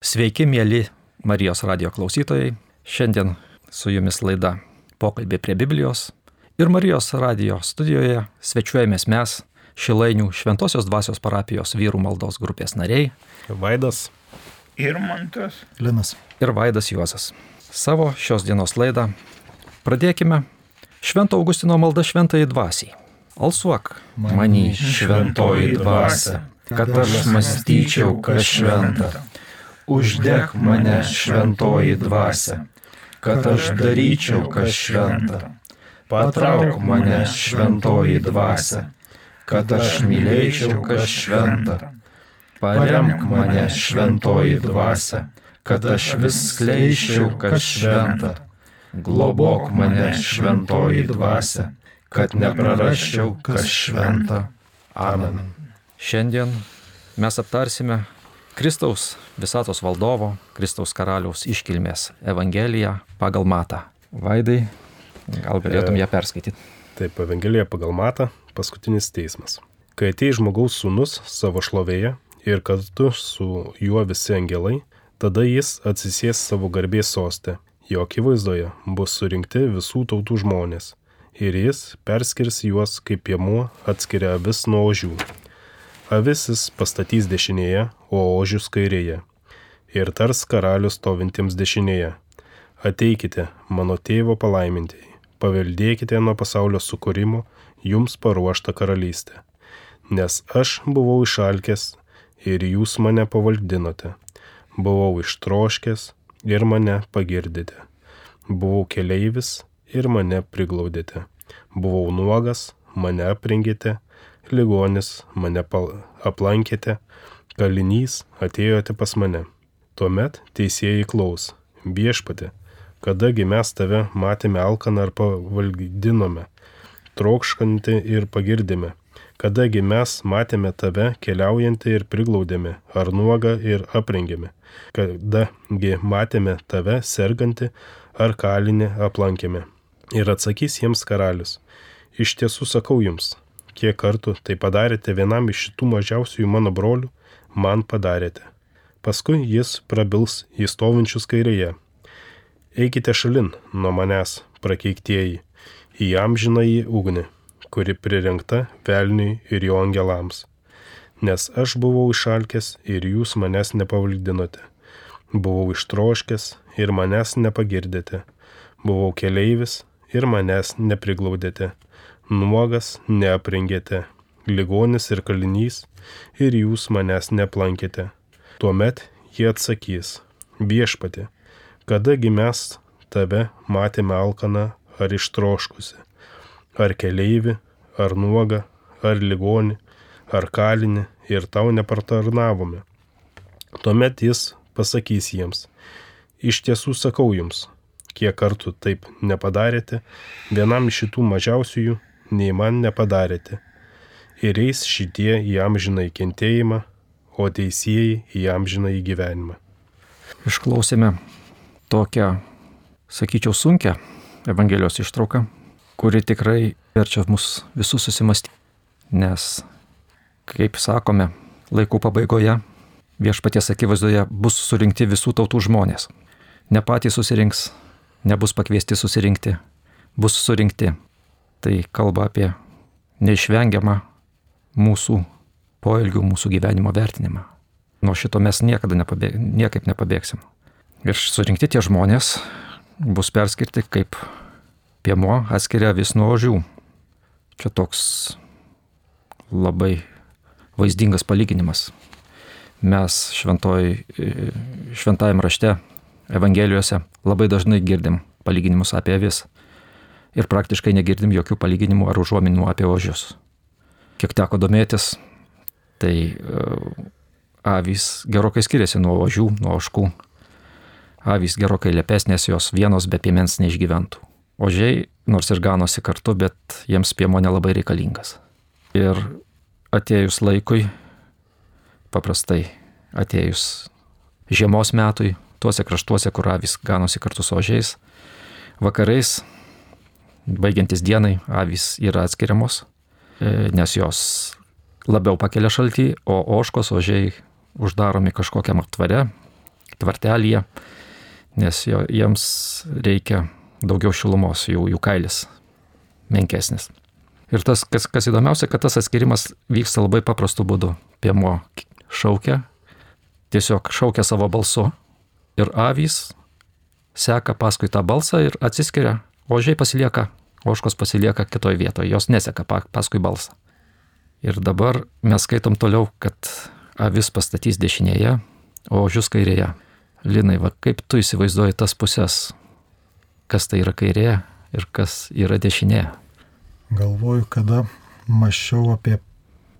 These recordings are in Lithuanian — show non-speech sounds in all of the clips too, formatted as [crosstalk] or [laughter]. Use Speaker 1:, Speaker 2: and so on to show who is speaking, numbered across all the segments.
Speaker 1: Sveiki, mėly Marijos radio klausytojai. Šiandien su jumis laida Pokalbė prie Biblijos. Ir Marijos radio studijoje svečiuojamės mes, Šilainių Šventojios dvasios parapijos vyrų maldos grupės nariai.
Speaker 2: Vaidas.
Speaker 3: Ir Mantas.
Speaker 4: Linas.
Speaker 1: Ir Vaidas Juozas. Savo šios dienos laidą pradėkime Švento Augustino malda šventai dvasiai. Alsuok, many šventoji dvasia, kad aš mąstyčiau, kas šventa uždeg mane šventoji dvasia, kad aš daryčiau, kas šventa. Patrauk mane šventoji dvasia, kad aš mylėčiau, kas šventa. Paremk mane šventoji dvasia, kad aš vis skleičiau, kas šventa. Globok mane šventoji dvasia, kad neprarasčiau, kas šventa. Amen. Šiandien mes aptarsime Kristaus visatos valdovo, Kristaus karaliaus iškilmės Evangeliją pagal matą. Vaidai, gal galėtum ją perskaityti?
Speaker 2: Taip, Evangelija pagal matą, paskutinis teismas. Kai atei žmogaus sūnus savo šlovėje ir kartu su juo visi angelai, tada jis atsisės savo garbės sostę, jo akivaizdoje bus surinkti visų tautų žmonės ir jis perskirs juos kaip piemuo atskiria vis nuo ožių avis jis pastatys dešinėje, o ožius kairėje. Ir tars karalius stovintiems dešinėje. Ateikite, mano tėvo palaimintieji, paveldėkite nuo pasaulio sukūrimo jums paruoštą karalystę. Nes aš buvau išalkęs ir jūs mane pavaldinote. Buvau ištroškęs ir mane pagirdėte. Buvau keleivis ir mane priglaudėte. Buvau nuogas, mane aprengėte ligonis, mane aplankėte, kalinys, atėjote pas mane. Tuomet teisėjai klaus, viešpatė, kadagi mes tave matėme alkaną ar pavaldinome, trokškantį ir pagirdėme, kadagi mes matėme tave keliaujantį ir priglaudėme, ar nuogą ir aprengėme, kadagi matėme tave sergantį ar kalinį aplankėme. Ir atsakys jiems karalius, iš tiesų sakau jums, kiek kartų tai padarėte vienam iš šitų mažiausiųjų mano brolių, man padarėte. Paskui jis prabils į stovinčius kairėje. Eikite šalin nuo manęs, prakeiktieji, į amžiną į ugnį, kuri prirengta velniui ir jo angelams. Nes aš buvau išalkęs ir jūs manęs nepavaldinote. Buvau ištroškęs ir manęs nepagirdėte. Buvau keleivis ir manęs nepriglaudėte nuogas neaprengėte, ligonis ir kalinys, ir jūs manęs neplankėte. Tuomet jie atsakys, viešpatė, kadagi mes tave matėme alkaną ar ištroškusi, ar keleivį, ar nuogą, ar ligonį, ar kalinį ir tau nepartarnavome. Tuomet jis pasakys jiems, iš tiesų sakau jums, kiek kartų taip nepadarėte, vienam šitų mažiausiųjų nei man nepadarėte. Ir eis šitie į amžiną įkentėjimą, o teisėjai į amžiną įgyvenimą.
Speaker 1: Išklausėme tokią, sakyčiau, sunkę Evangelijos ištrauką, kuri tikrai verčia mus visus susimastyti. Nes, kaip sakome, laikų pabaigoje viešpaties akivaizdoje bus surinkti visų tautų žmonės. Ne patys susirinks, nebus pakviesti susirinkti, bus surinkti tai kalba apie neišvengiamą mūsų poelgių, mūsų gyvenimo vertinimą. Nuo šito mes niekada nepabėg, niekaip nepabėgsim. Ir surinkti tie žmonės bus perskirti kaip piemuo atskiria vis nuo ožių. Čia toks labai vaizdingas palyginimas. Mes šventoj, šventajame rašte, Evangelijose labai dažnai girdim palyginimus apie avis ir praktiškai negirdim jokių palyginimų ar užuominų apie ožius. Kiek teko domėtis, tai uh, avys gerokai skiriasi nuo ožių, nuo oškų. Avys gerokai lepesnės, jos vienos be piemens neišgyventų. Ožiai nors ir ganosi kartu, bet jiems piemo nelabai reikalingas. Ir atėjus laikui, paprastai atėjus žiemos metui, tuose kraštuose, kur avys ganosi kartu su ožiais, vakarais baigiantis dienai avys yra atskiriamos, e, nes jos labiau pakelia šaltį, o oškos ožiai uždaromi kažkokiam aptvare, tvartelėje, nes jo, jiems reikia daugiau šilumos, jų, jų kailis menkesnis. Ir tas, kas, kas įdomiausia, kad tas atskirimas vyksta labai paprastu būdu. Piemo šaukia, tiesiog šaukia savo balsu ir avys seka paskui tą balsą ir atsiskiria, ožiai pasilieka, oškos pasilieka kitoje vietoje, jos neseka paskui balsą. Ir dabar mes skaitom toliau, kad avis pastatys dešinėje, o ožius kairėje. Linai, va kaip tu įsivaizduoji tas pusės, kas tai yra kairė ir kas yra dešinė?
Speaker 4: Galvoju, kada mašiau apie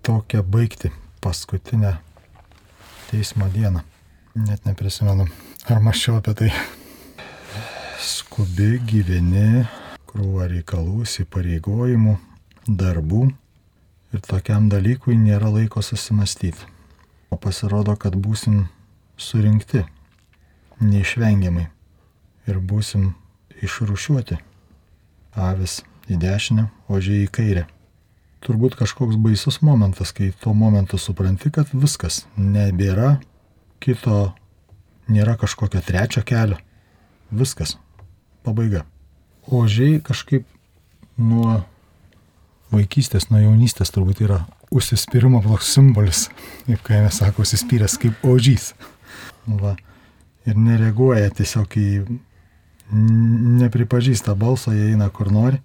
Speaker 4: tokią baigti paskutinę teismo dieną. Net neprisimenu, ar mašiau apie tai. Skubi gyveni, krūva reikalų, įsipareigojimų, darbų ir tokiam dalykui nėra laiko susimastyti. O pasirodo, kad būsim surinkti neišvengiamai ir būsim išrušiuoti. Avis į dešinę, ožiai į kairę. Turbūt kažkoks baisus momentas, kai tuo momentu supranti, kad viskas nebėra kito, nėra kažkokio trečio kelio. Viskas. Pabaiga. Ožiai kažkaip nuo vaikystės, nuo jaunystės turbūt yra užsispyrimo toks simbolis, kaip kai mes sako, užsispyręs kaip ožys. Va. Ir nereaguoja tiesiog į, nepripažįsta balso, jie eina kur nori.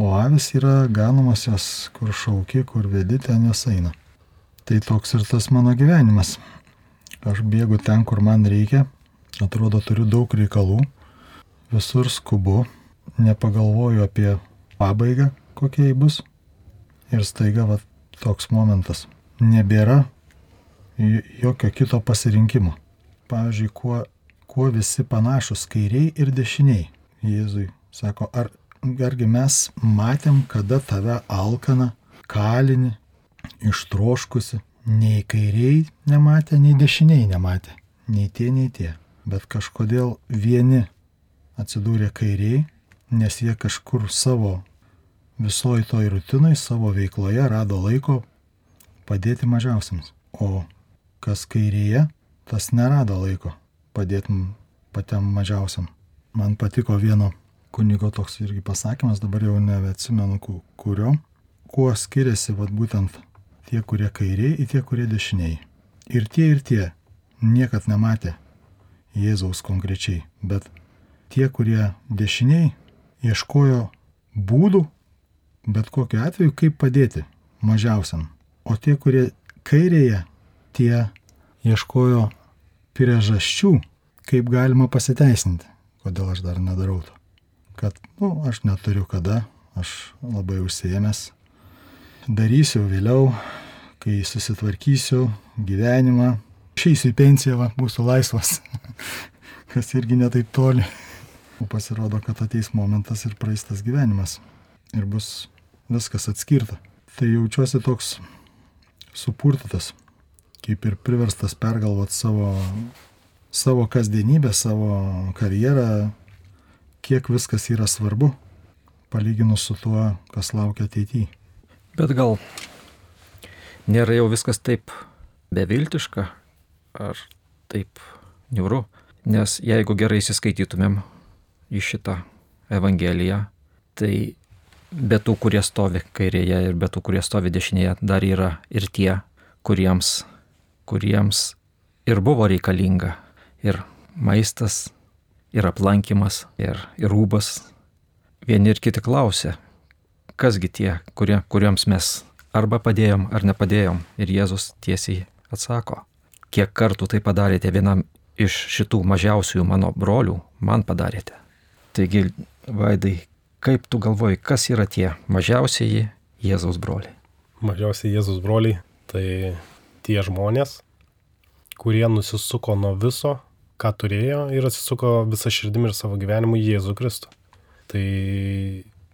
Speaker 4: O avis yra ganomas jos, kur šauki, kur vedi, ten jos eina. Tai toks ir tas mano gyvenimas. Aš bėgu ten, kur man reikia, atrodo turiu daug reikalų, visur skubu, nepagalvoju apie pabaigą, kokia jį bus. Ir staiga va, toks momentas. Nebėra jokio kito pasirinkimo. Pavyzdžiui, kuo, kuo visi panašus kairiai ir dešiniai. Jėzui sako, ar, argi mes matėm, kada tave alkana, kalini, ištroškusi. Nei kairiai nematė, nei dešiniai nematė. Nei tie, nei tie. Bet kažkodėl vieni atsidūrė kairiai, nes jie kažkur savo visoj toj rutinai savo veikloje rado laiko padėti mažiausiams. O kas kairėje, tas nerado laiko padėti patiem mažiausiam. Man patiko vieno kunigo toks irgi pasakymas, dabar jau nebeatsimenu kurio, kuo skiriasi vat, būtent tie, kurie kairiai, ir tie, kurie dešiniai. Ir tie, ir tie niekad nematė Jėzaus konkrečiai, bet tie, kurie dešiniai, ieškojo būdų, bet kokiu atveju, kaip padėti mažiausiam. O tie, kurie kairėje, tie ieškojo priežasčių, kaip galima pasiteisinti, kodėl aš dar nedarau to. Kad, na, nu, aš neturiu kada, aš labai užsiemęs, darysiu vėliau, kai susitvarkysiu gyvenimą, išeisiu į pensiją, va, būsiu laisvas, [laughs] kas irgi netaip toli. O pasirodo, kad ateis momentas ir praeistas gyvenimas ir bus viskas atskirta. Tai jaučiuosi toks supurtytas, kaip ir priverstas pergalvoti savo, savo kasdienybę, savo karjerą, kiek viskas yra svarbu, palyginus su tuo, kas laukia ateityje.
Speaker 1: Bet gal nėra jau viskas taip beviltiška ar taip niūru, nes jeigu gerai įsiskaitytumėm į šitą Evangeliją, tai be tų, kurie stovi kairėje ir be tų, kurie stovi dešinėje, dar yra ir tie, kuriems, kuriems ir buvo reikalinga ir maistas, ir aplankimas, ir, ir rūbas. Vieni ir kiti klausė, kasgi tie, kurie, kuriems mes arba padėjom, ar nepadėjom. Ir Jėzus tiesiai atsako, kiek kartų tai padarėte vienam iš šitų mažiausiųjų mano brolių, man padarėte. Taigi, Vaidai, Kaip tu galvoji, kas yra tie mažiausieji Jėzaus broliai?
Speaker 2: Mažiausiai Jėzaus broliai tai tie žmonės, kurie nusisuko nuo viso, ką turėjo ir atsisuko visą širdimi ir savo gyvenimu į Jėzų Kristų. Tai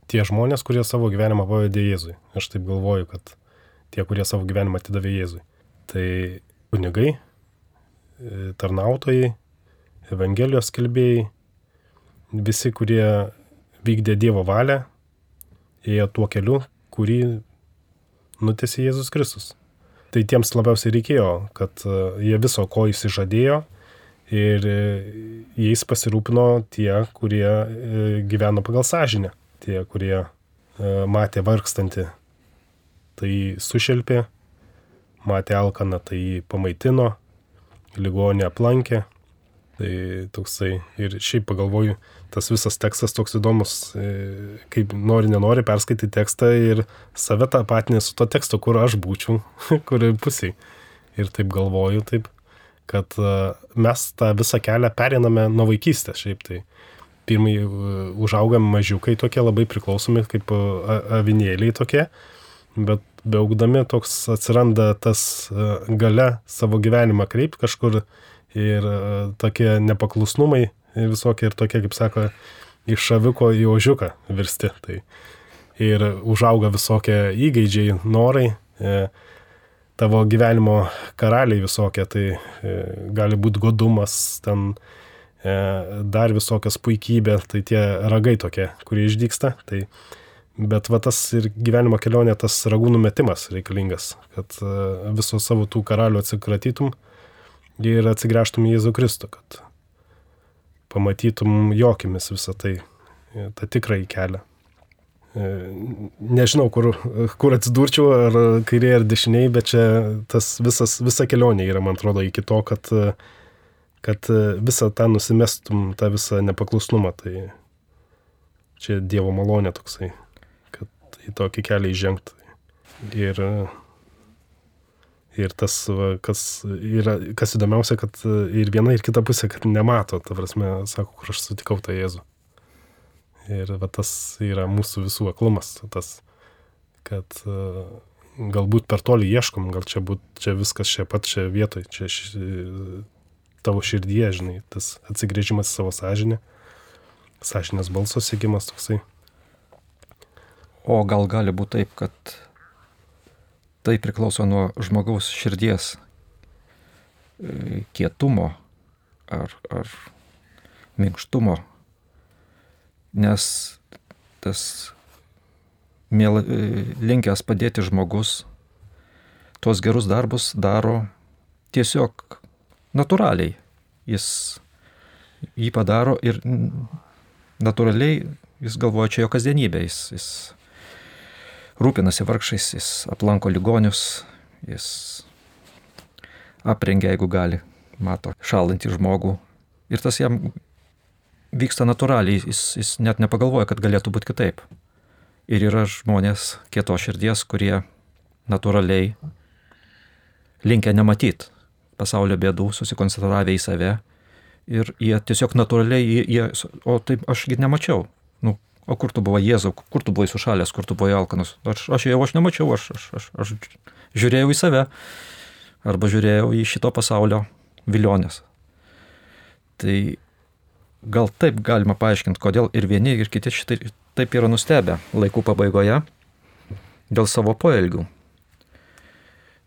Speaker 2: tie žmonės, kurie savo gyvenimą pavadė Jėzui. Aš taip galvoju, kad tie, kurie savo gyvenimą atidavė Jėzui. Tai kunigai, tarnautojai, Evangelijos kelbėjai, visi, kurie vykdė Dievo valią, ėjo tuo keliu, kurį nutėsi Jėzus Kristus. Tai tiems labiausiai reikėjo, kad e, jie viso, ko įsižadėjo, Ir e, jais pasirūpino tie, kurie e, gyveno pagal sąžinę, tie, kurie matė vargstantį, tai sušelpė, matė alkaną, tai pamaitino, ligonę aplankė. Tai toksai ir šiaip pagalvoju, tas visas tekstas toks įdomus, kaip nori, nenori perskaityti tekstą ir save tą patinį su to tekstu, kur aš būčiau, [laughs] kuriai pusiai. Ir taip galvoju, taip kad e, mes tą visą kelią periname nuo vaikystės šiaip tai. Pirmai e, užaugam mažiukai tokie labai priklausomi kaip e, avinėliai tokie, bet beaugdami toks atsiranda tas gale savo gyvenimą kreip kažkur ir tokie nepaklusnumai visokie ir tokie, kaip sako, iš šaviko į ožiuką virsti. Tai ir užauga visokie įgeidžiai, norai. E, tavo gyvenimo karaliai visokie, tai e, gali būti godumas, ten e, dar visokias puikybė, tai tie ragai tokie, kurie išdyksta. Tai, bet va tas ir gyvenimo kelionė, tas ragų numetimas reikalingas, kad e, viso savo tų karalių atsikratytum ir atsigręžtum į Jėzų Kristų, kad pamatytum jokimis visą tai, tą tikrąjį kelią. E, nežinau, kur, kur atsidurčiau, ar kairėje, ar dešiniai, bet čia tas visas, visa kelionė yra, man atrodo, iki to, kad, kad visą tą nusimestum, tą visą nepaklusnumą. Tai čia Dievo malonė toksai, kad į tokį kelią įžengti. Ir, ir tas, kas, yra, kas įdomiausia, kad ir viena, ir kita pusė, kad nemato, ta prasme, sako, kur aš sutikau tą Jėzų. Ir va, tas yra mūsų visų aklumas, tas, kad uh, galbūt per toli ieškom, gal čia, būt, čia viskas čia pat čia vietoj, čia ši, tavo širdie, žinai, tas atsigrėžimas į savo sąžinę, sąžinės balso sėkimas toksai.
Speaker 1: O gal gali būti taip, kad tai priklauso nuo žmogaus širdies e, kietumo ar, ar minkštumo nes tas mėl, linkęs padėti žmogus tuos gerus darbus daro tiesiog natūraliai. Jis jį padaro ir natūraliai jis galvoja čia jo kasdienybė. Jis, jis rūpinasi vargšais, jis aplanko ligonius, jis aprengia, jeigu gali, mato šalantį žmogų. Ir tas jam vyksta natūraliai, jis, jis net nepagalvoja, kad galėtų būti kitaip. Ir yra žmonės kieto širdies, kurie natūraliai linkia nematyti pasaulio bėdų, susikoncentravę į save. Ir jie tiesiog natūraliai, jie, jie, o taip ašgi nemačiau. Nu, o kur tu buvai Jėzau, kur tu buvai sušalęs, kur tu buvai alkanas. Aš, aš jau aš nemačiau, aš, aš, aš, aš žiūrėjau į save. Arba žiūrėjau į šito pasaulio vilionės. Tai gal taip galima paaiškinti, kodėl ir vieni, ir kiti šitai taip yra nustebę laikų pabaigoje dėl savo poelgių.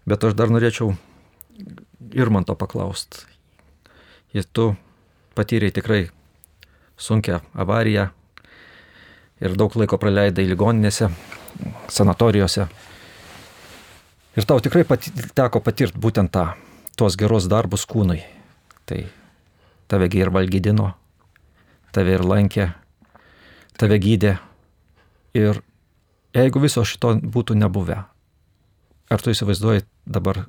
Speaker 1: Bet aš dar norėčiau ir man to paklausti. Jei tu patyrei tikrai sunkę avariją ir daug laiko praleidai ligoninėse, sanatorijose. Ir tau tikrai pati, teko patirti būtent tą, tuos geros darbus kūnui. Tai tavegi ir valgydino, tave ir lankė, tave gydė. Ir jeigu viso šito būtų nebuvę, ar tu įsivaizduoji dabar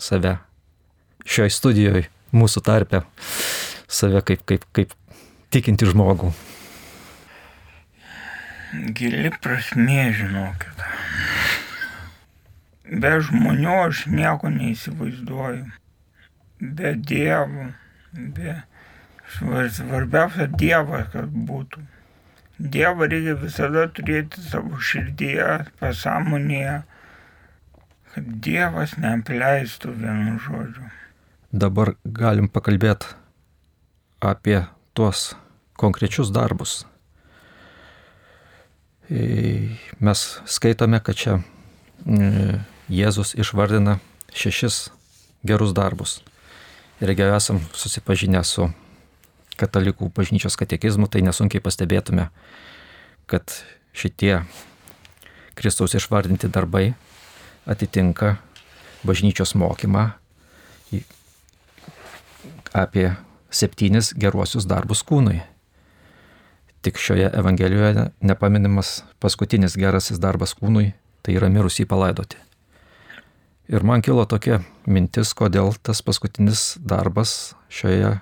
Speaker 1: save šioje studijoje, mūsų tarpe, save kaip, kaip, kaip tikinti žmogų?
Speaker 3: Gili prasmė, žinokit. Be žmonių aš nieko neįsivaizduoju. Be dievų, be Svarbiausia Dievas, kad būtų. Dievą reikia visada turėti savo širdyje, pasąmonėje, kad Dievas neapleistų vienu žodžiu.
Speaker 1: Dabar galim pakalbėti apie tuos konkrečius darbus. E, mes skaitome, kad čia e, Jėzus išvardina šešis gerus darbus. Ir jeigu esam susipažinę su katalikų bažnyčios katekizmų, tai nesunkiai pastebėtume, kad šitie Kristaus išvardinti darbai atitinka bažnyčios mokymą apie septynis geruosius darbus kūnui. Tik šioje Evangelijoje nepaminimas paskutinis gerasis darbas kūnui, tai yra mirusį palaidoti. Ir man kilo tokia mintis, kodėl tas paskutinis darbas šioje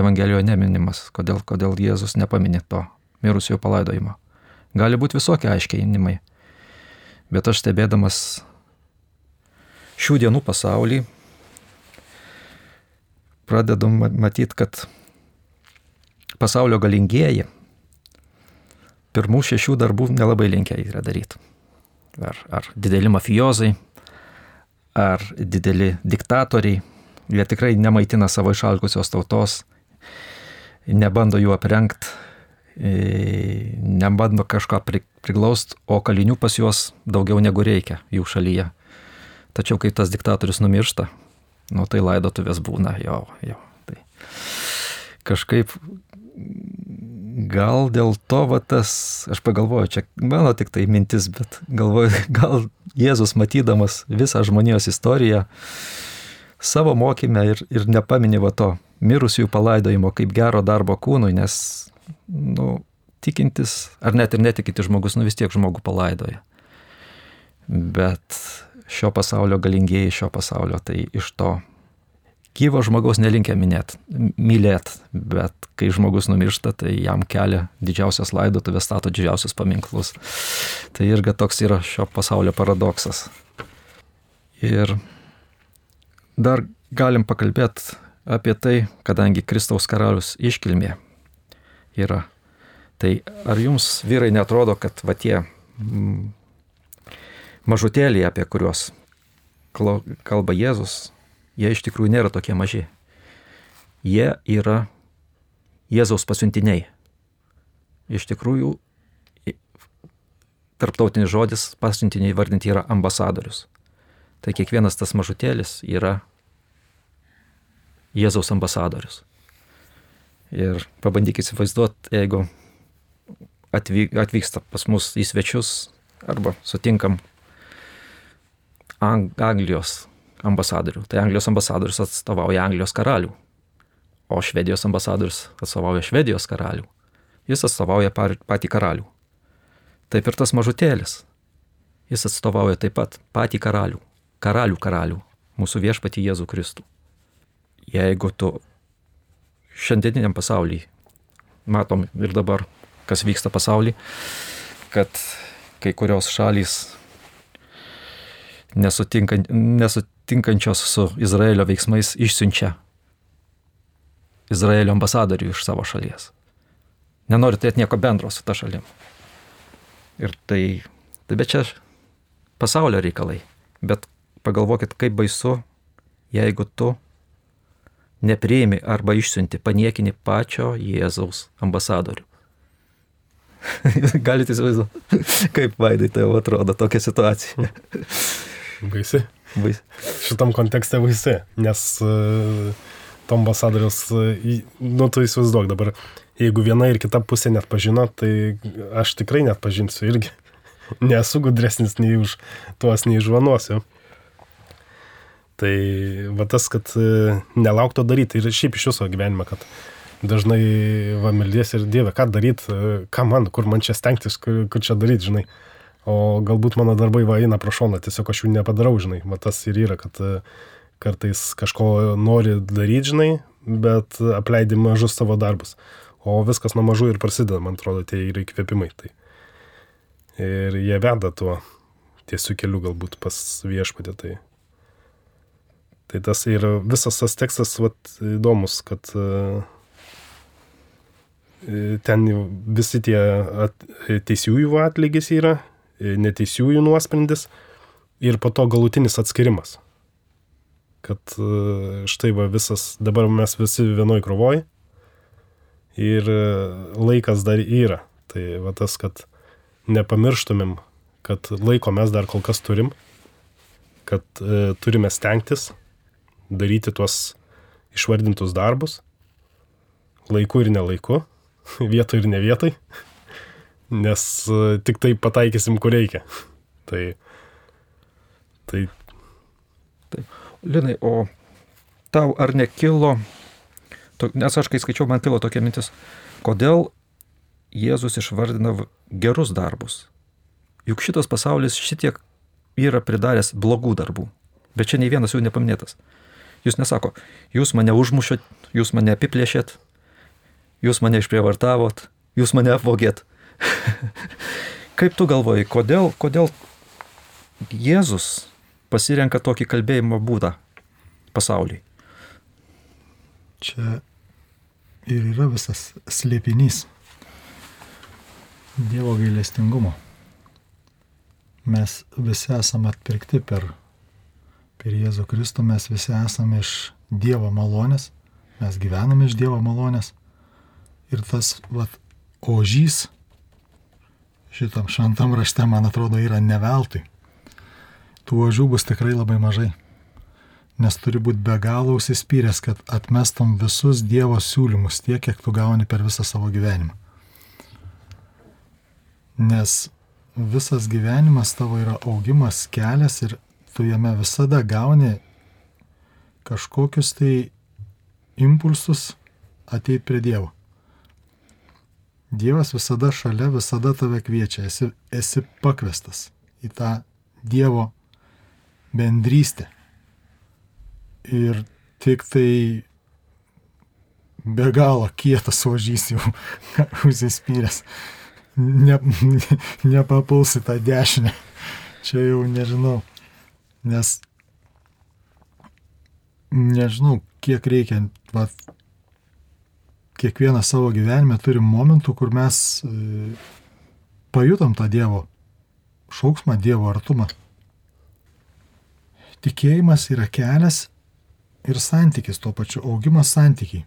Speaker 1: Evangelijoje neminimas, kodėl, kodėl Jėzus nepaminė to mirusiojo palaidojimo. Gali būti visokie aiškinimai, bet aš stebėdamas šių dienų pasaulį pradedu matyti, kad pasaulio galingieji pirmų šešių darbų nelabai linkę yra daryti. Ar, ar dideli mafijozai, ar dideli diktatoriai, jie tikrai nemaitina savo išalkusios tautos, nebando jų aprengti, e, nebando kažką priglaust, o kalinių pas juos daugiau negu reikia jų šalyje. Tačiau kai tas diktatorius numiršta, nu tai laidotuvės būna jo, jo. Tai kažkaip gal dėl to va tas, aš pagalvoju, čia mano tik tai mintis, bet galvoju, [laughs] gal Jėzus matydamas visą žmonijos istoriją savo mokymę ir, ir nepaminė va to mirusiųjų palaidojimo kaip gero darbo kūnui, nes, nu, tikintis, ar net ir netikintis žmogus, nu vis tiek žmogų palaidoja. Bet šio pasaulio galingieji šio pasaulio, tai iš to gyvo žmogaus nelinkia minėt, mylėt, bet kai žmogus numiršta, tai jam kelia didžiausias laidotuvės, stato didžiausius paminklus. Tai irgi toks yra šio pasaulio paradoksas. Ir dar galim pakalbėti apie tai, kadangi Kristaus karalius iškilmė yra. Tai ar jums vyrai netrodo, kad va tie mažutėliai, apie kuriuos kalba Jėzus, jie iš tikrųjų nėra tokie maži. Jie yra Jėzaus pasiuntiniai. Iš tikrųjų, tarptautinis žodis pasiuntiniai vardinti yra ambasadorius. Tai kiekvienas tas mažutėlis yra Jėzaus ambasadorius. Ir pabandykit įsivaizduoti, jeigu atvyksta pas mus į svečius arba sutinkam Anglijos ambasadorių. Tai Anglijos ambasadorius atstovauja Anglijos karalių, o Švedijos ambasadorius atstovauja Švedijos karalių. Jis atstovauja patį karalių. Taip ir tas mažutėlis. Jis atstovauja taip pat patį karalių, karalių karalių, mūsų viešpatį Jėzų Kristų. Jeigu tu šiandieniniam pasaulyje matom ir dabar, kas vyksta pasaulyje, kad kai kurios šalys nesutinkan, nesutinkančios su Izraelio veiksmais išsiunčia Izraelio ambasadorių iš savo šalies. Nenori turėti nieko bendro su ta šalim. Ir tai, tai bet čia pasaulio reikalai. Bet pagalvokit, kaip baisu, jeigu tu nepriimi arba išsiunti, paniekini pačio Jėzaus ambasadorių. [laughs] Galite įsivaizduoti, kaip vaidai tai atrodo tokia situacija.
Speaker 2: Baisi.
Speaker 1: Baisi.
Speaker 2: Šitam kontekste baisi, nes uh, to ambasadorius, uh, nu tu įsivaizduok dabar, jeigu viena ir kita pusė net pažino, tai aš tikrai net pažinsiu irgi. [laughs] Nesu gudresnis nei už tuos, nei žvanuosiu. Tai va tas, kad uh, nelaukto daryti ir šiaip iš viso gyvenime, kad dažnai va meldies ir Dieve, ką daryti, ką man, kur man čia stengtis, kur, kur čia daryti, žinai. O galbūt mano darbai va eina pro šoną, tiesiog aš jų nepadarau, žinai, va tas ir yra, kad e, kartais kažko nori daryti, žinai, bet apleidi mažus savo darbus. O viskas nuo mažų ir prasideda, man atrodo, tie yra įkvėpimai. Tai. Ir jie veda tuo tiesiu keliu galbūt pas viešpatį. Tai. tai tas ir visas tas tekstas vat, įdomus, kad uh, ten visi tie at, teisiųjų atlygis yra, neteisiųjų nuosprendis ir po to galutinis atskirimas. Kad e, štai va visas, dabar mes visi vienoj krovoj ir e, laikas dar yra. Tai va tas, kad nepamirštumėm, kad laiko mes dar kol kas turim, kad e, turime stengtis daryti tuos išvardintus darbus, laiku ir nelaiku, [laughs] vietoj ir ne vietoj nes e, tik tai pataikysim, kur reikia. Tai. Tai.
Speaker 1: Taip. Linai, o tau ar nekilo, nes aš kai skaičiau, man kilo tokia mintis, kodėl Jėzus išvardina gerus darbus. Juk šitas pasaulis šitiek yra pridaręs blogų darbų, bet čia nei vienas jų nepaminėtas. Jūs nesako, jūs mane užmušėt, jūs mane apiplėšėt, jūs mane išprievartavot, jūs mane apvogėt. [laughs] Kaip tu galvoji, kodėl, kodėl Jėzus pasirenka tokį kalbėjimo būdą pasauliui?
Speaker 4: Čia ir yra visas slėpinys Dievo gailestingumo. Mes visi esame atpirkti per, per Jėzų Kristų, mes visi esame iš Dievo malonės, mes gyvename iš Dievo malonės. Ir tas vat, ožys šitam šventam rašte, man atrodo, yra ne veltui. Tų ožių bus tikrai labai mažai nes turi būti be galo užsispyręs, kad atmestum visus Dievo siūlymus tiek, kiek tu gauni per visą savo gyvenimą. Nes visas gyvenimas tavo yra augimas, kelias ir tu jame visada gauni kažkokius tai impulsus ateit prie Dievo. Dievas visada šalia, visada tave kviečia, esi, esi pakvestas į tą Dievo bendrystę. Ir tik tai be galo kietas ožys jau [laughs] užsispyręs. Ne, ne, nepapuls į tą dešinę. Čia jau nežinau. Nes nežinau, kiek reikia. Vat, kiekvieną savo gyvenime turim momentų, kur mes e, pajutom tą Dievo šauksmą, Dievo artumą. Tikėjimas yra kelias ir santykis tuo pačiu, augimas santykiai.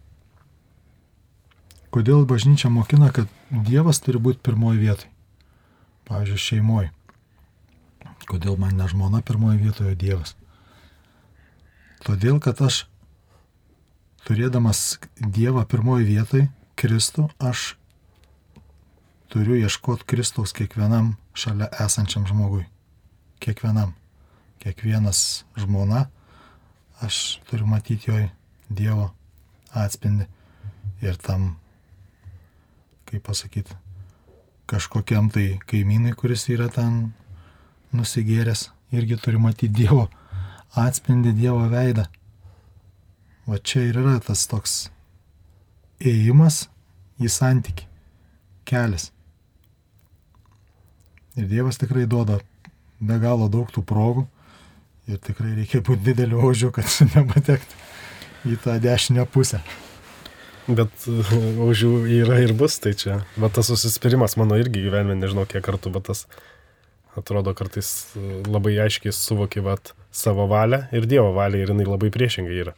Speaker 4: Kodėl bažnyčia mokina, kad Dievas turi būti pirmoji vietoje? Pavyzdžiui, šeimoje. Kodėl man ne žmona pirmoji vietoje, Dievas? Todėl, kad aš, turėdamas Dievą pirmoji vietoje, Kristų, aš turiu ieškoti Kristaus kiekvienam šalia esančiam žmogui. Kiekvienam. Kiekvienas žmona, aš turiu matyti joj Dievo atspindį. Ir tam, kaip pasakyti, kažkokiam tai kaimynui, kuris yra ten nusigėręs, irgi turi matyti Dievo atspindį, Dievo veidą. Va čia ir yra tas toks ėjimas į santyki, kelias. Ir Dievas tikrai duoda be galo daug tų progų ir tikrai reikia būti dideliu ožiu, kad [laughs] nepatekti į tą dešinę pusę.
Speaker 2: Bet už jų yra ir bus, tai čia. Bet tas susispirimas mano irgi gyvenime, nežinau kiek kartų, bet tas atrodo kartais e, labai aiškiai suvoki vat, savo valią ir Dievo valią ir jinai labai priešingai yra.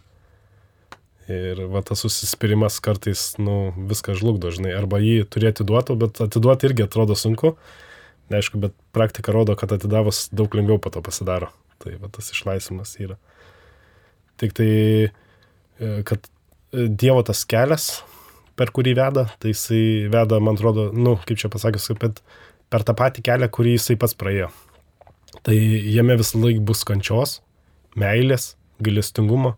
Speaker 2: Ir va tas susispirimas kartais, nu, viską žlugdo, žinai, arba jį turi atiduoti, bet atiduoti irgi atrodo sunku. Neaišku, bet praktika rodo, kad atidavus daug lengviau po to pasidaro. Tai va tas išlaisvimas yra. Tik tai, e, kad e, Dievo tas kelias, per kurį veda, tai jisai veda, man atrodo, nu, kaip čia pasakius, kad per tą patį kelią, kurį jisai pats praėjo. Tai jame visą laiką bus kančios, meilės, gailestingumo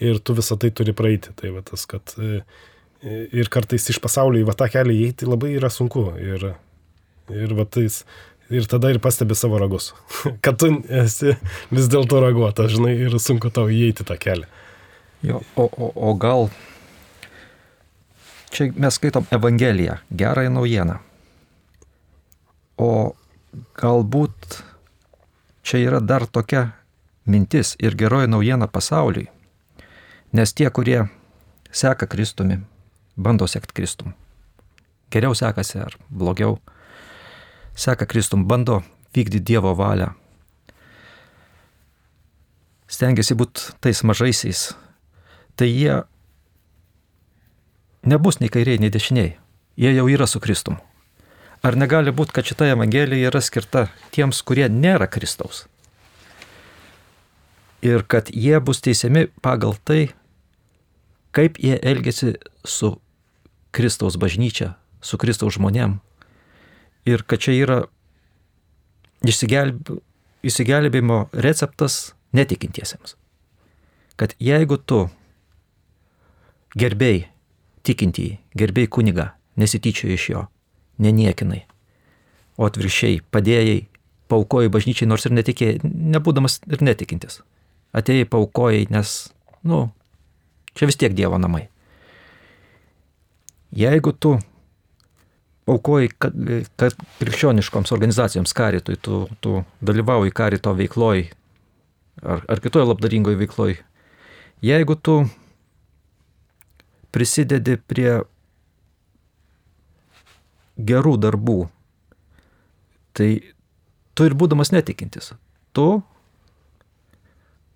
Speaker 2: ir tu visą tai turi praeiti. Tai va tas, kad e, ir kartais iš pasaulio į va tą kelią įeiti labai yra sunku. Ir, ir va tais, ir tada ir pastebi savo ragus. [laughs] kad tu esi vis dėlto raguota, žinai, ir sunku tau įeiti tą kelią.
Speaker 1: Jo, o, o, o gal čia mes skaitom Evangeliją, gerąją naujieną. O galbūt čia yra dar tokia mintis ir geroji naujiena pasauliui. Nes tie, kurie seka Kristumi, bando sekti Kristum. Geriau sekasi ar blogiau. Seka Kristum, bando vykdyti Dievo valią. Stengiasi būti tais mažaisiais. Tai jie nebus nei kairiai, nei dešiniai. Jie jau yra su Kristum. Ar negali būti, kad šita Evangelija yra skirta tiems, kurie nėra Kristaus? Ir kad jie bus teisiami pagal tai, kaip jie elgesi su Kristaus bažnyčia, su Kristaus žmonėm. Ir kad čia yra išsigelb... išsigelbėjimo receptas netikintiesiems. kad jeigu tu gerbėjai tikintįjį, gerbėjai kunigą, nesityčioji iš jo, neniekinai, o atviršiai padėjai, paukojai bažnyčiai, nors ir netikėjai, nebūdamas ir netikintis. Atėjai paukojai, nes, nu, čia vis tiek Dievo namai. Jeigu tu aukoji krikščioniškoms organizacijoms karitui, tu, tu dalyvauji karito veikloj ar, ar kitoje labdaringoje veikloj, jeigu tu prisidedi prie gerų darbų, tai tu ir būdamas netikintis, tu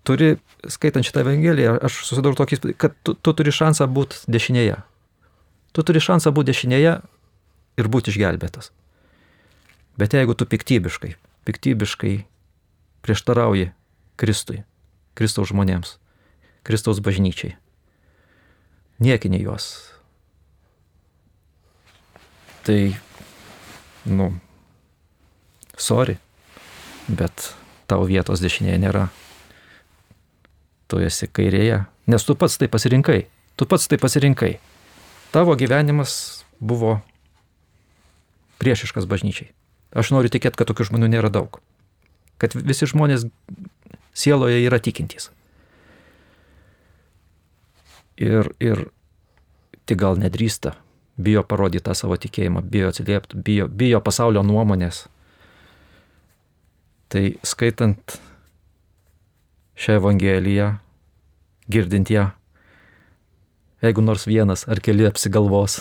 Speaker 1: turi, skaitant šitą Evangeliją, aš susidariau tokį, kad tu, tu turi šansą būti dešinėje. Tu turi šansą būti dešinėje ir būti išgelbėtas. Bet jeigu tu piktybiškai, piktybiškai prieštarauji Kristui, Kristaus žmonėms, Kristaus bažnyčiai, niekini juos, tai, nu, sorry, bet tau vietos dešinėje nėra. Tu esi kairėje, nes tu pats tai pasirinkai, tu pats tai pasirinkai. Tavo gyvenimas buvo priešiškas bažnyčiai. Aš noriu tikėti, kad tokių žmonių nėra daug. Kad visi žmonės sieloje yra tikintys. Ir, ir tik gal nedrįsta, bijo parodyti tą savo tikėjimą, bijo atsiliepti, bijo, bijo pasaulio nuomonės. Tai skaitant šią Evangeliją, girdint ją, jeigu nors vienas ar keli apsigalvos,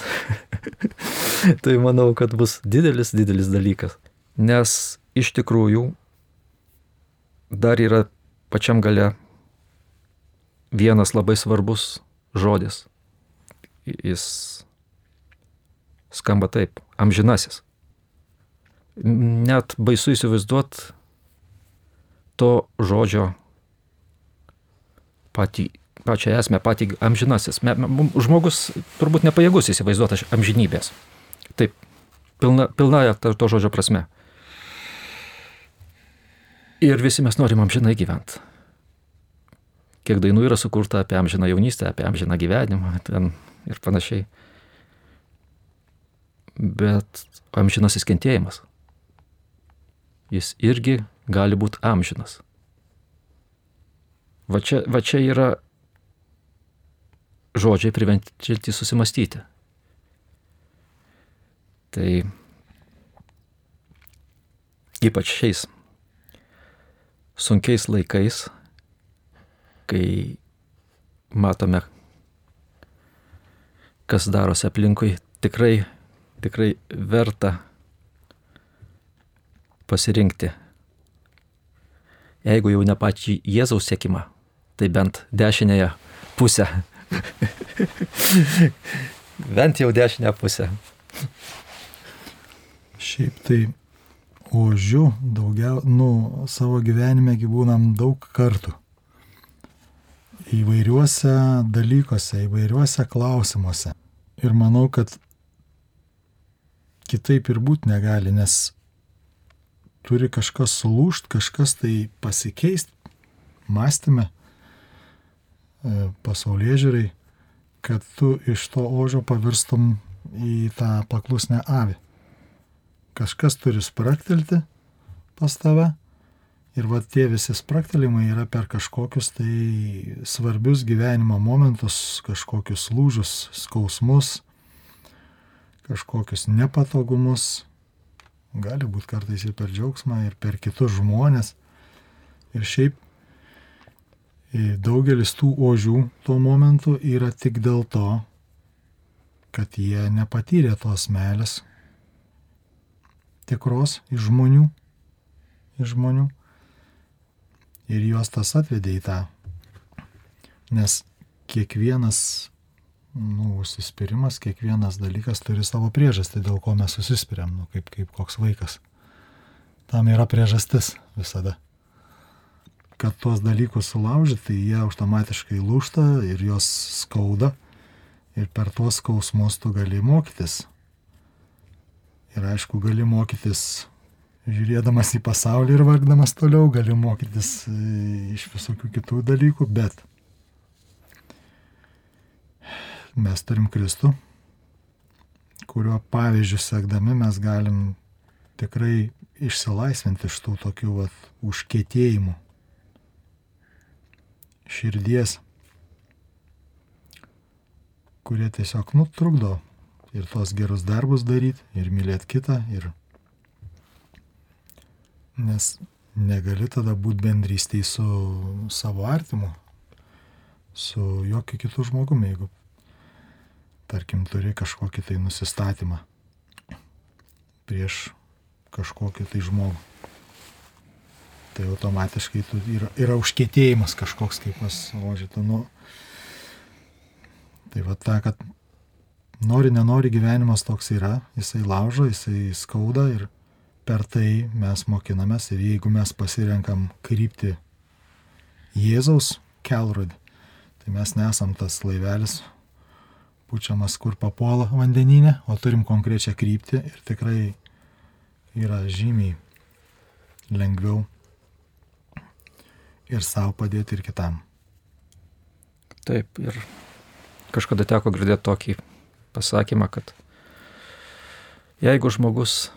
Speaker 1: [laughs] tai manau, kad bus didelis, didelis dalykas. Nes iš tikrųjų dar yra pačiam gale vienas labai svarbus žodis. Jis skamba taip - amžinasis. Net baisu įsivaizduot to žodžio patį pačią esmę, patį amžinasis. Žmogus turbūt nepajėgus įsivaizduoti amžinybės. Taip, pilna, pilnaja to, to žodžio prasme. Ir visi mes norim amžinai gyventi. Kiek dainų yra sukurta apie amžiną jaunystę, apie amžiną gyvenimą ir panašiai. Bet amžinasis kentėjimas. Jis irgi gali būti amžinas. Va čia, va čia yra žodžiai privenčiantys susimastyti. Tai ypač šiais sunkiais laikais, kai matome, kas darosi aplinkui, tikrai, tikrai verta pasirinkti. Jeigu jau ne pačią Jėzaus sėkimą, tai bent dešinėje pusę Bent jau dešinę pusę.
Speaker 4: Šiaip tai ožių daugiau, nu, savo gyvenime gyvūnam daug kartų. Įvairiuose dalykuose, įvairiuose klausimuose. Ir manau, kad kitaip ir būti negali, nes turi kažkas sulūšt, kažkas tai pasikeisti mąstymę, pasaulyje žiūrai kad tu iš to ožio pavirstum į tą paklusnę avį. Kažkas turi spraktelti pas tave ir va tie visi spraktelimai yra per kažkokius tai svarbius gyvenimo momentus, kažkokius lūžius, skausmus, kažkokius nepatogumus, gali būti kartais ir per džiaugsmą, ir per kitus žmonės. Ir šiaip Daugelis tų ožių tuo momentu yra tik dėl to, kad jie nepatyrė tos meilės tikros iš žmonių, iš žmonių. Ir juos tas atvedė į tą. Nes kiekvienas nu, užsispyrimas, kiekvienas dalykas turi savo priežastį, dėl ko mes susispiriam, nu, kaip, kaip koks vaikas. Tam yra priežastis visada kad tuos dalykus sulaužyti, tai jie automatiškai lūšta ir jos skauda. Ir per tuos skausmus tu gali mokytis. Ir aišku, gali mokytis žiūrėdamas į pasaulį ir vargdamas toliau, gali mokytis e, iš visokių kitų dalykų, bet mes turim Kristų, kurio pavyzdžių sekdami mes galim tikrai išsilaisvinti iš tų tokių vat, užkėtėjimų širdies, kurie tiesiog nutrukdo ir tos gerus darbus daryti, ir mylėti kitą, ir nes negali tada būti bendrystėje su savo artimu, su jokiu kitu žmogumi, jeigu, tarkim, turi kažkokį tai nusistatymą prieš kažkokį tai žmogų. Tai automatiškai yra, yra užkėtėjimas kažkoks, kaip pas Ožytų. Nu, tai va ta, kad nori, nenori gyvenimas toks yra, jisai laužo, jisai skauda ir per tai mes mokinamės ir jeigu mes pasirenkam krypti Jėzaus kelrodį, tai mes nesam tas laivelis pučiamas, kur papuola vandeninė, o turim konkrečią kryptį ir tikrai yra žymiai lengviau ir savo padėti ir kitam.
Speaker 1: Taip, ir kažkada teko girdėti tokį pasakymą, kad jeigu žmogus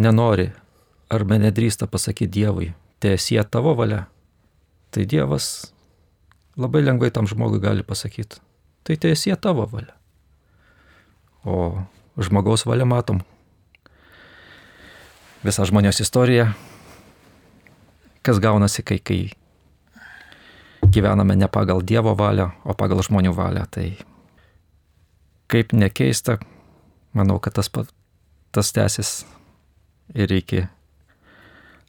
Speaker 1: nenori arba nedrįsta pasakyti Dievui, tiesie tavo valia, tai Dievas labai lengvai tam žmogui gali pasakyti, tai tiesie tavo valia. O žmogaus valia matom. Visa žmonijos istorija, kas gaunasi, kai, kai gyvename ne pagal Dievo valią, o pagal žmonių valią. Tai kaip nekeista, manau, kad tas, tas tęsis ir iki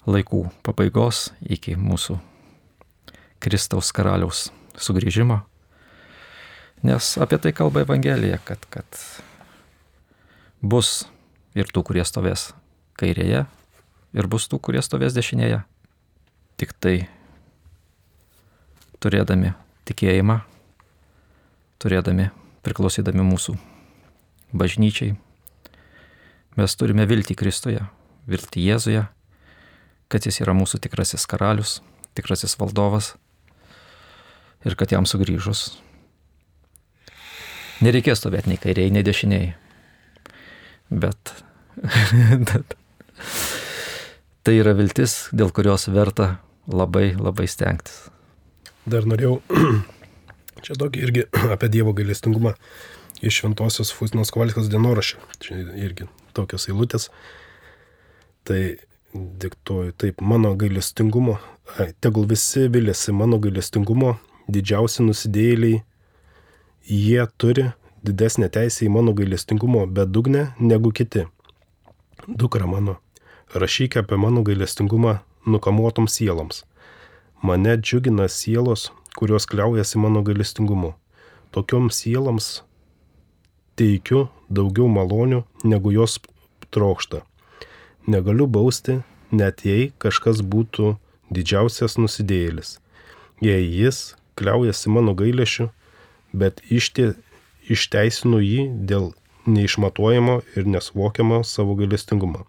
Speaker 1: laikų pabaigos, iki mūsų Kristaus karaliaus sugrįžimo. Nes apie tai kalba Evangelija, kad, kad bus ir tų, kurie stovės kairėje, ir bus tų, kurie stovės dešinėje. Tik tai turėdami tikėjimą, turėdami, priklausydami mūsų bažnyčiai, mes turime viltį Kristuje, vilti Jėzuje, kad jis yra mūsų tikrasis karalius, tikrasis valdovas ir kad jam sugrįžus nereikės stovėti nei kairiai, nei dešiniai. [laughs] Bet tai yra viltis, dėl kurios verta labai labai stengtis.
Speaker 2: Dar norėjau [clears throat] čia tokį irgi [clears throat] apie Dievo gailestingumą iš Šventosios Fusinos Kovalskos dienoraščio. Čia irgi tokios eilutės. Tai diktuoju taip, mano gailestingumo, ai, tegul visi vilėsi mano gailestingumo, didžiausi nusidėjėliai, jie turi didesnę teisę į mano gailestingumo bedugnę negu kiti. Dukra mano, rašyk apie mano gailestingumą nukamuotoms sieloms. Mane džiugina sielos, kurios kliaujasi mano gailestingumu. Tokioms sieloms teikiu daugiau malonių, negu jos trokšta negaliu bausti, net jei kažkas būtų didžiausias nusidėjėlis. Jei jis kliaujasi mano gailėšiu, bet ištie, išteisinu jį dėl neišmatuojamo ir nesvokiamo savo gailestingumo.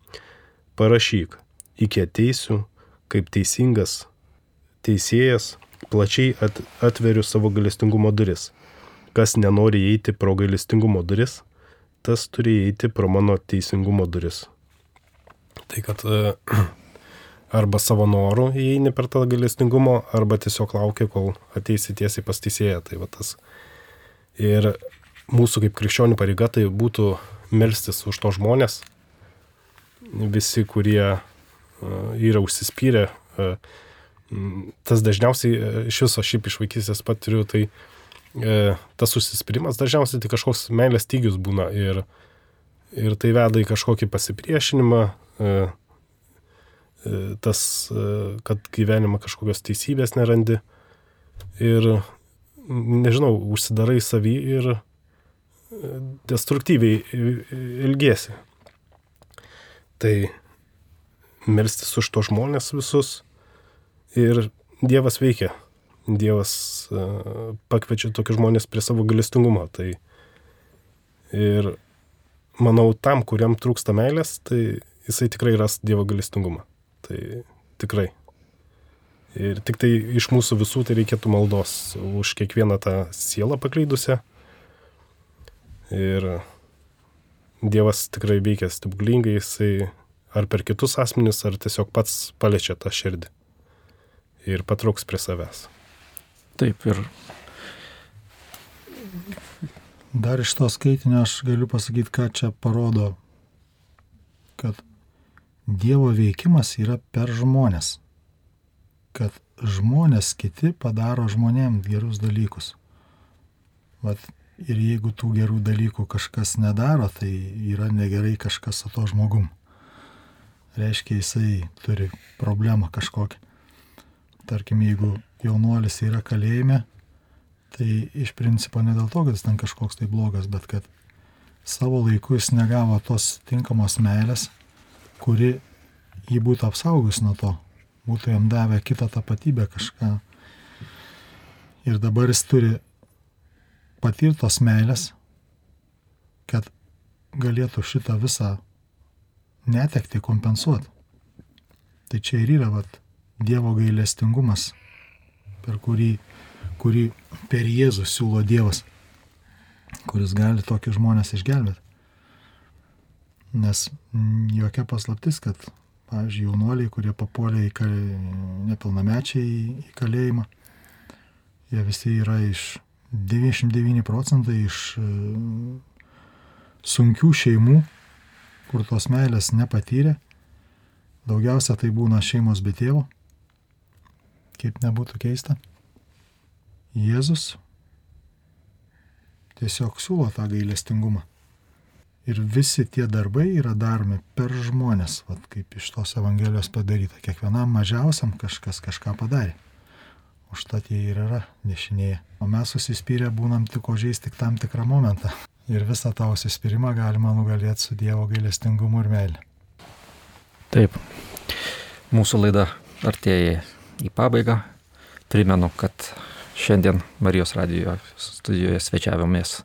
Speaker 2: Parašyk, iki ateisiu, kaip teisingas teisėjas, plačiai at, atveriu savo gailestingumo duris. Kas nenori įeiti pro gailestingumo duris, tas turi įeiti pro mano teisingumo duris. Tai kad [clears throat] arba savo norų įeini per tą galestingumo, arba tiesiog laukia, kol ateisi tiesiai pas teisėją. Tai va tas. Ir mūsų kaip krikščionių pareiga tai būtų melstis už to žmonės, visi, kurie yra užsispyrę. E, tas dažniausiai iš viso šiaip iš vaikystės patiriu, tai tas užsispyrimas dažniausiai tai kažkoks meilės tygius būna ir, ir tai veda į kažkokį pasipriešinimą, E, e, tas, e, kad gyvenime kažkokios teisybės nerandi ir, nežinau, užsidarai savį ir destruktyviai ilgėsi. Tai melstis už to žmonės visus ir Dievas veikia. Dievas pakviečia tokius žmonės prie savo galestingumo. Tai ir manau, tam, kuriam trūksta meilės, tai jisai tikrai ras Dievo galestingumą. Tai tikrai. Ir tik tai iš mūsų visų tai reikėtų maldos už kiekvieną tą sielą paklydusią, Ir Dievas tikrai veikia stebuklingai, jisai ar per kitus asmenis, ar tiesiog pats paliečia tą širdį ir patrauks prie savęs.
Speaker 1: Taip ir
Speaker 4: Dar iš to skaitinio aš galiu pasakyti, ką čia parodo, kad Dievo veikimas yra per žmonės. Kad žmonės kiti padaro žmonėm gerus dalykus. Vat, ir jeigu tų gerų dalykų kažkas nedaro, tai yra negerai kažkas su to žmogum. Reiškia, jisai turi problemą kažkokią. Tarkim, jeigu jaunuolis yra kalėjime, tai iš principo ne dėl to, kad jis ten kažkoks tai blogas, bet kad savo laiku jis negavo tos tinkamos meilės, kuri jį būtų apsaugus nuo to, būtų jam davę kitą tapatybę kažką. Ir dabar jis turi patirtos meilės, kad galėtų šitą visą netekti kompensuoti. Tai čia ir yra vat, Dievo gailestingumas, per kurį, kurį per Jėzų siūlo Dievas, kuris gali tokius žmonės išgelbėti. Nes jokia paslaptis, kad, pavyzdžiui, jaunuoliai, kurie papuolė į kal... nepilnamečiai į kalėjimą, jie visi yra iš 99 procentai iš e, sunkių šeimų, kur tos meilės nepatyrė. Daugiausia tai būna šeimos be tėvo, kaip nebūtų keista. Jėzus tiesiog siūlo tą gailestingumą. Ir visi tie darbai yra daromi per žmonės, vat, kaip iš tos Evangelijos padaryta. Kiekvienam mažiausiam kažkas kažką padarė. Užtat jie ir yra dešinėje. O mes susispyrę būnam tik ožiais tik tam tikrą momentą. Ir visą tą užsispyrimą galima nugalėti su Dievo gailestingumu ir meilė.
Speaker 1: taip, mūsų laida artėja į pabaigą. Primenu, kad šiandien Marijos radijo studijoje svečiavomės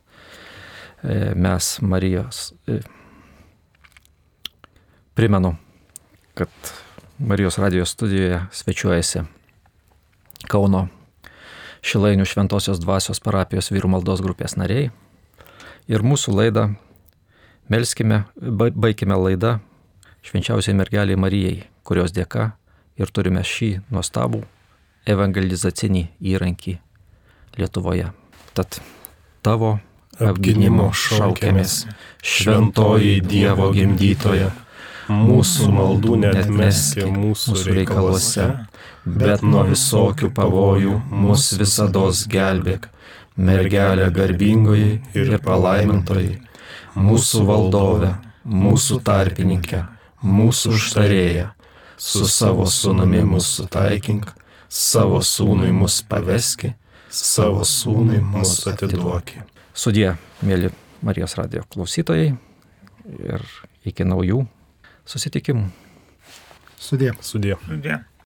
Speaker 1: e, mes Marijos. e, Primenu, kad Marijos radijo studijoje svečiuojasi Kauno Šilainių Šventojios dvasios parapijos vyrų maldos grupės nariai. Ir mūsų laidą melskime, ba- baigime laidą švenčiausiai mergeliai Marijai, kurios dėka ir turime šį nuostabų evangelizacinį įrankį Lietuvoje. Tad tavo apginimo šaukiamės, šventoji Dievo gimdytoja,
Speaker 2: Mūsų maldų netmeski mūsų reikaluose,
Speaker 1: bet nuo visokių pavojų mus visada gelbėk, mergelė garbingoji ir palaimintoji, mūsų valdove, mūsų tarpininkė, mūsų užtarėja, su savo sunumi mus sutaikink, savo sūnui mus paveski,
Speaker 2: savo sūnui mus atiduoki.
Speaker 1: Sudie, mėly Marijos radio klausytojai ir iki naujų susitikimų.
Speaker 4: Sudė.
Speaker 2: Sudė.
Speaker 3: Sudė.